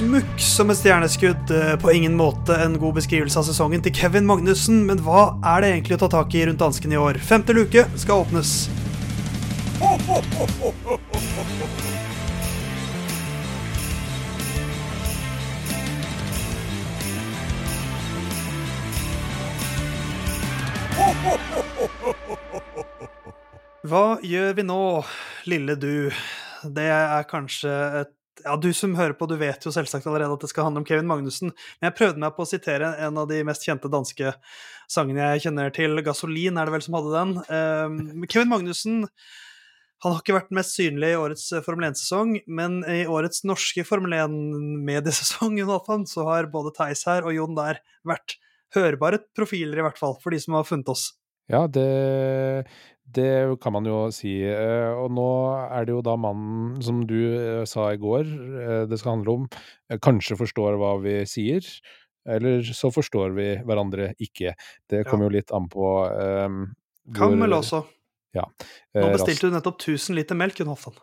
Smukk som et stjerneskudd. eh, På ingen måte en god beskrivelse av sesongen til Kevin Magnussen, men hva er det egentlig å ta tak i rundt dansken i år? Femte luke skal åpnes. Hva gjør vi nå, lille du? Det er kanskje et Ja, du som hører på, du vet jo selvsagt allerede at det skal handle om Kevin Magnussen, men jeg prøvde meg på å sitere en av de mest kjente danske sangene jeg kjenner til. 'Gasolin' er det vel som hadde den. Um, Kevin Magnussen han har ikke vært mest synlig i årets eh, Formel 1-sesong, men i årets norske Formel 1-mediesesong i hvert fall, så har både Theis her og Jon der vært hørbare profiler, i hvert fall, for de som har funnet oss. Ja, det, det kan man jo si. Eh, Og nå er det jo da mannen som du eh, sa i går eh, det skal handle om, kanskje forstår hva vi sier, eller så forstår vi hverandre ikke. Det kommer jo litt an på um, Kan vel også. Ja. Nå bestilte du nettopp 1000 liter melk, Jon Hoftan.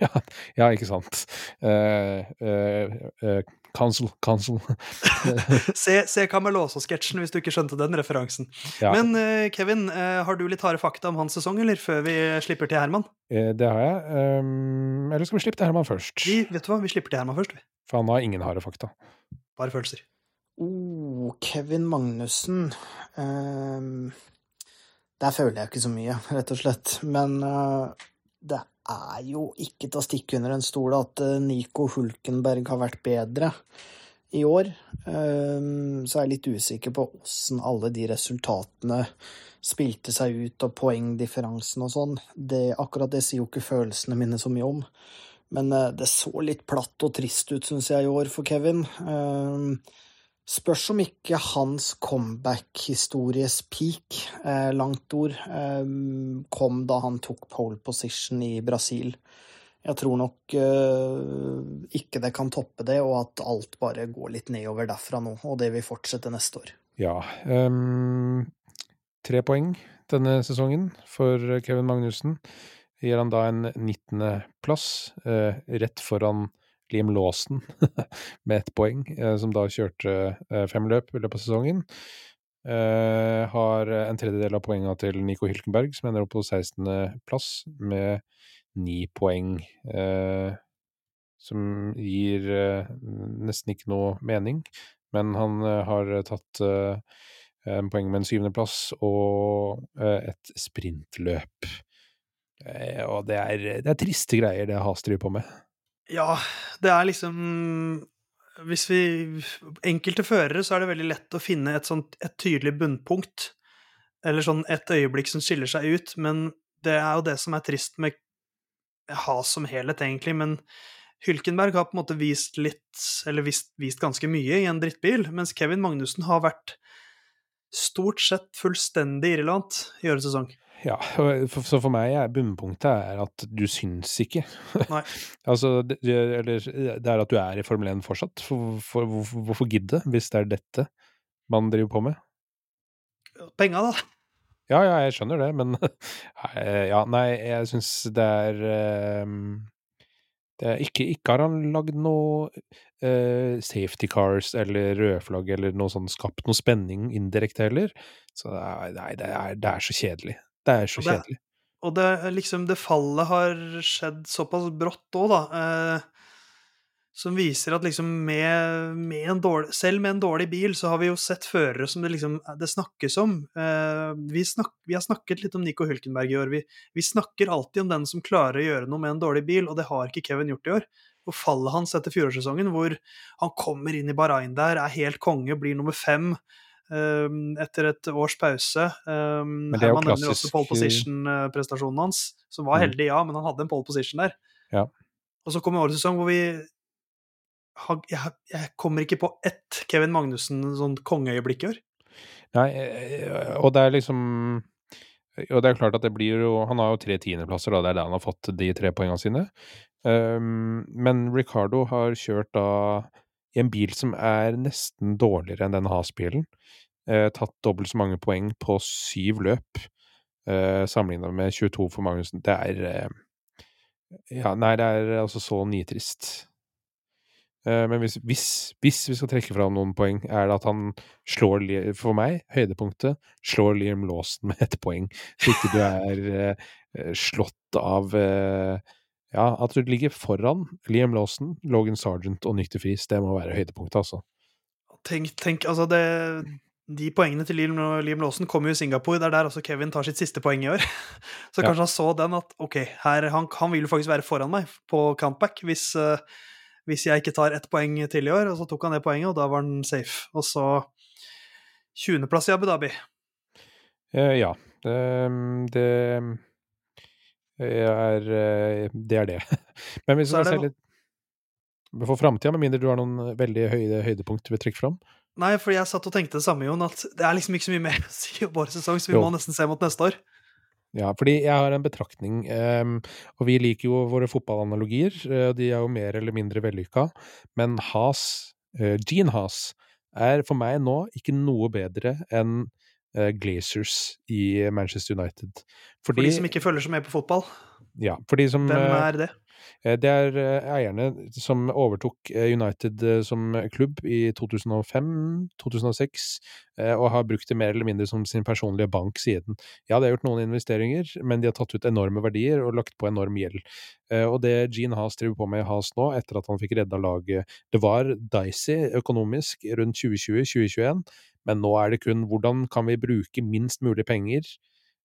Ja, ja, ikke sant. Uh, uh, eh, cancel, cancel. Se, se Cameloso-sketsjen hvis du ikke skjønte den referansen. Ja. Men Kevin, har du litt harde fakta om hans sesong, eller før vi slipper til Herman? Eh, det har jeg. Um, eller skal vi slippe til Herman først? Vi, vet du hva, vi slipper til Herman først, vi. For han har ingen harde fakta. Bare følelser. Oh, Kevin Magnussen. um, der føler jeg ikke så mye, rett og slett. Men uh, det er jo ikke til å stikke under en stol at eh, Nico Hulkenberg har vært bedre i år. Så jeg er litt usikker på åssen alle de resultatene spilte seg ut, og poengdifferansen og sånn. Akkurat det sier jo ikke følelsene mine så mye om. Men eh, det så litt platt og trist ut, syns jeg, i år for Kevin. Ehm, Spørs om ikke hans comeback-histories peak, eh, langt ord, eh, kom da han tok pole position i Brasil. Jeg tror nok eh, ikke det kan toppe det, og at alt bare går litt nedover derfra nå, og det vil fortsette neste år. Ja. Um, tre poeng denne sesongen for Kevin Magnussen. Gir han da en 19.-plass, eh, rett foran Liam Lawson med ett poeng, eh, som da kjørte eh, fem løp i løpet av sesongen. Eh, har en tredjedel av poengene til Nico Hylkenberg, som ender opp på 16.-plass med ni poeng. Som gir nesten ikke noe mening, men han har tatt en poeng med en syvendeplass og et sprintløp. Og det er, det er triste greier det Has driver på med. Ja, det er liksom Hvis vi Enkelte førere, så er det veldig lett å finne et sånt et tydelig bunnpunkt. Eller sånn et øyeblikk som skiller seg ut, men det er jo det som er trist med Has som helhet, egentlig. Men Hylkenberg har på en måte vist litt, eller vist, vist ganske mye i en drittbil, mens Kevin Magnussen har vært stort sett fullstendig irrelevant i årets sesong. Ja, så for meg er bunnpunktet er at du syns ikke. Nei. altså, det, eller det er at du er i Formel 1 fortsatt. For, for, hvorfor, hvorfor gidde, hvis det er dette man driver på med? Penga, da. Ja, ja, jeg skjønner det, men Ja, nei, jeg syns det er um, ikke, ikke har han lagd noe uh, safety cars eller rødflagg eller noe sånn skapt noe spenning indirekte heller. Så nei, det er, det er så kjedelig. Det er så Og det- kjedelig. Og det, liksom, det fallet har skjedd såpass brått òg, da. Eh, som viser at liksom med, med en dårlig, selv med en dårlig bil, så har vi jo sett førere som det liksom det snakkes om. Eh, vi, snak, vi har snakket litt om Nico Hulkenberg i år. Vi, vi snakker alltid om den som klarer å gjøre noe med en dårlig bil, og det har ikke Kevin gjort i år. Og fallet hans etter fjorårssesongen, hvor han kommer inn i Bahrain der, er helt konge, blir nummer fem eh, etter et års pause. Eh, Men det er jo Herman nevner også pole position-prestasjonen hans, som var Mm. heldig, ja, men han hadde en pole position der. Ja. Og så kommer årets sesong hvor vi jeg, jeg kommer ikke på ett Kevin Magnussen sånn kongeøyeblikk i år. Nei, eh, og det er liksom Og det er klart at det blir jo Han har jo tre tiendeplasser, da. Det er der han har fått de tre poengene sine. Um, men Ricardo har kjørt da i en bil som er nesten dårligere enn den Has-bilen. Uh, tatt dobbelt så mange poeng på syv løp, uh, sammenligna med 22 for Magnussen. Det er uh, Ja, nei, det er altså så nitrist. Eh, men hvis, hvis, hvis, vi skal trekke fram noen poeng, er det at han slår For meg, høydepunktet, slår Liam Lawson med ett poeng. Så ikke du er uh, slått av uh, Ja, at du ligger foran Liam Lawson, Logan Sergeant og Nick DeFries, det må være høydepunktet, altså. Tenk, tenk altså det de poengene til Liam, Liam Lawson kommer jo i Singapore. Det er der også Kevin tar sitt siste poeng i år. Så kanskje ja. han så den at ok, her, han, han vil faktisk være foran meg på countback hvis, uh, hvis jeg ikke tar ett poeng til i år. Og så tok han det poenget, og da var han safe. Og så 20.-plass i Abu Dhabi. Uh, ja. Um, det er Det er det. Men hvis vi ser litt for framtida, med mindre du har noen veldig høyde, høydepunkt du vil trekke fram? Nei, fordi jeg satt og tenkte det samme, Jon, at det er liksom ikke så mye mer å si om vår sesong, så vi jo. må nesten se mot neste år. Ja, fordi jeg har en betraktning, um, og vi liker jo våre fotballanalogier, og de er jo mer eller mindre vellykka, men Has, uh, Gene Has, er for meg nå ikke noe bedre enn uh, Glazers i Manchester United. Fordi, for de som ikke følger så med på fotball? Ja, for de som Hvem er det? Eh, det er eh, eierne som overtok eh, United som klubb i 2005-2006, og har brukt det mer eller mindre som sin personlige bank siden. Ja, de har gjort noen investeringer, men de har tatt ut enorme verdier og lagt på enorm gjeld. Og det Gene Haas driver på med i Haas nå, etter at han fikk redda laget Det var dicey økonomisk rundt 2020-2021, men nå er det kun hvordan kan vi bruke minst mulig penger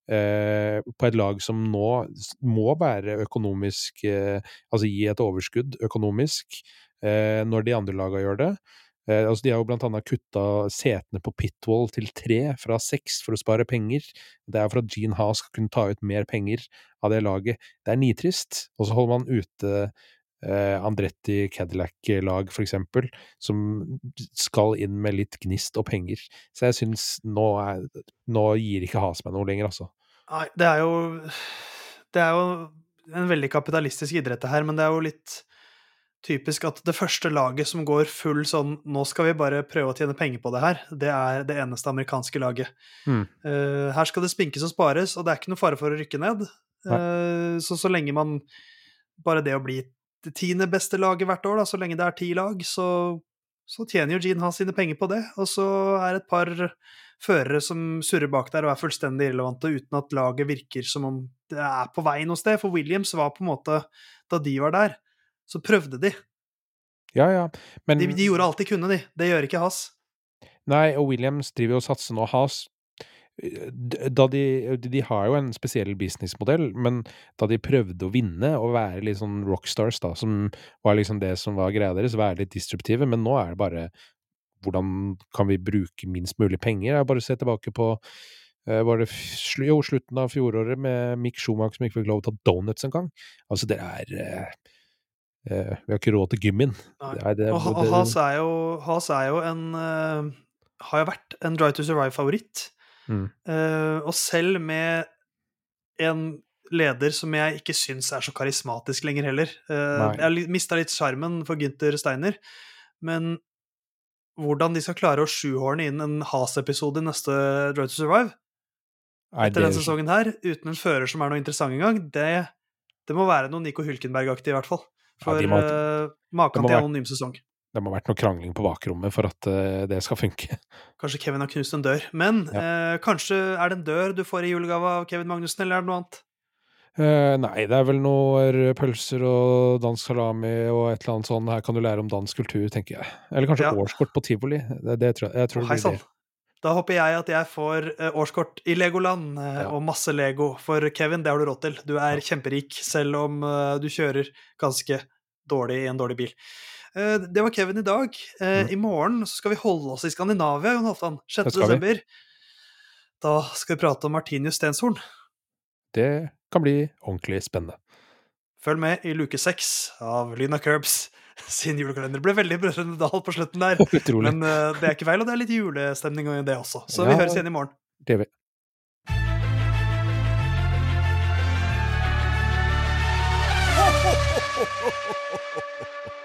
Eh, på et lag som nå må være økonomisk eh, Altså gi et overskudd økonomisk, eh, når de andre lagene gjør det. Altså de har jo blant annet kutta setene på Pitwall til tre fra seks for å spare penger. Det er for at Gene Haas skal kunne ta ut mer penger av det laget. Det er nitrist. Og så holder man ute Andretti Cadillac-lag, for eksempel, som skal inn med litt gnist og penger. Så jeg syns nå, er, nå gir ikke Has meg noe lenger, altså. Nei, det er jo Det er jo en veldig kapitalistisk idrett, det her, men det er jo litt typisk at det første laget som går full sånn Nå skal vi bare prøve å tjene penger på det her, det er det eneste amerikanske laget. Mm. Uh, her skal det spinkes og spares, og det er ikke noe fare for å rykke ned. Uh, så så lenge man Bare det å bli det tiende beste laget hvert år, da, så lenge det er ti lag, så, så tjener jo Gene Haas sine penger på det. Og så er det et par førere som surrer bak der og er fullstendig irrelevante, uten at laget virker som om det er på vei noe sted. For Williams var på en måte Da de var der, så prøvde de. Ja, ja, men De, de gjorde alt de kunne, de. Det gjør ikke Haas. Nei, og Williams driver jo og satser nå. Haas da de, de har jo en spesiell businessmodell, men da de prøvde å vinne og være litt sånn rockstars, da, som var liksom det som var greia deres, være litt disruptive, men nå er det bare hvordan kan vi bruke minst mulig penger? Jeg bare se tilbake på uh, var det jo, slutten av fjoråret med Mick Schumacher som ikke fikk lov til å ta donuts engang. Altså, det er uh, uh, Vi har ikke råd til det, Has er jo, Has er jo en Har jo vært en Drive to Survive-favoritt. Mm. og selv med en leder som jeg ikke syns er så karismatisk lenger heller. Uh, jeg mista litt sjarmen for Gynter Steiner, men hvordan de skal klare å sjuhorne inn en Has-episode i neste Drive to Survive etter denne sesongen her, uten en fører som er noe interessant engang, det, det må være noe Nico Hulkenberg-aktig, i hvert fall. For ja, må, uh, maken til anonym sesong. Det må ha vært noe krangling på bakrommet for at uh, det skal funke. Kanskje Kevin har knust en dør. Men ja. uh, kanskje er det en dør du får i julegave av Kevin Magnussen, eller er det noe annet? Uh, nei, det er vel noe pølser og dansk salami og et eller annet sånn. Her kan du lære om dansk kultur, tenker jeg. Eller kanskje ja. årskort på tivoli. Det, det tror jeg, jeg tror oh, Hei sann. Da håper jeg at jeg får uh, årskort i Legoland uh, ja. og masse Lego. For Kevin, det har du råd til. Du er kjemperik, selv om du kjører ganske dårlig i en dårlig bil. Det var Kevin i dag. Mm. I morgen så skal vi holde oss i Skandinavia, Jon Halvdan. 6. desember. Da skal vi prate om Martinius Stenshorn. Det kan bli ordentlig spennende. Følg med i luke seks av Lyna Curbs sin julekalender. Det ble veldig Brødrene Dal på slutten der, Utrolig. men uh, det er ikke feil, og det er litt julestemning i det også. Så ja, vi høres igjen i morgen. Det gjør vi.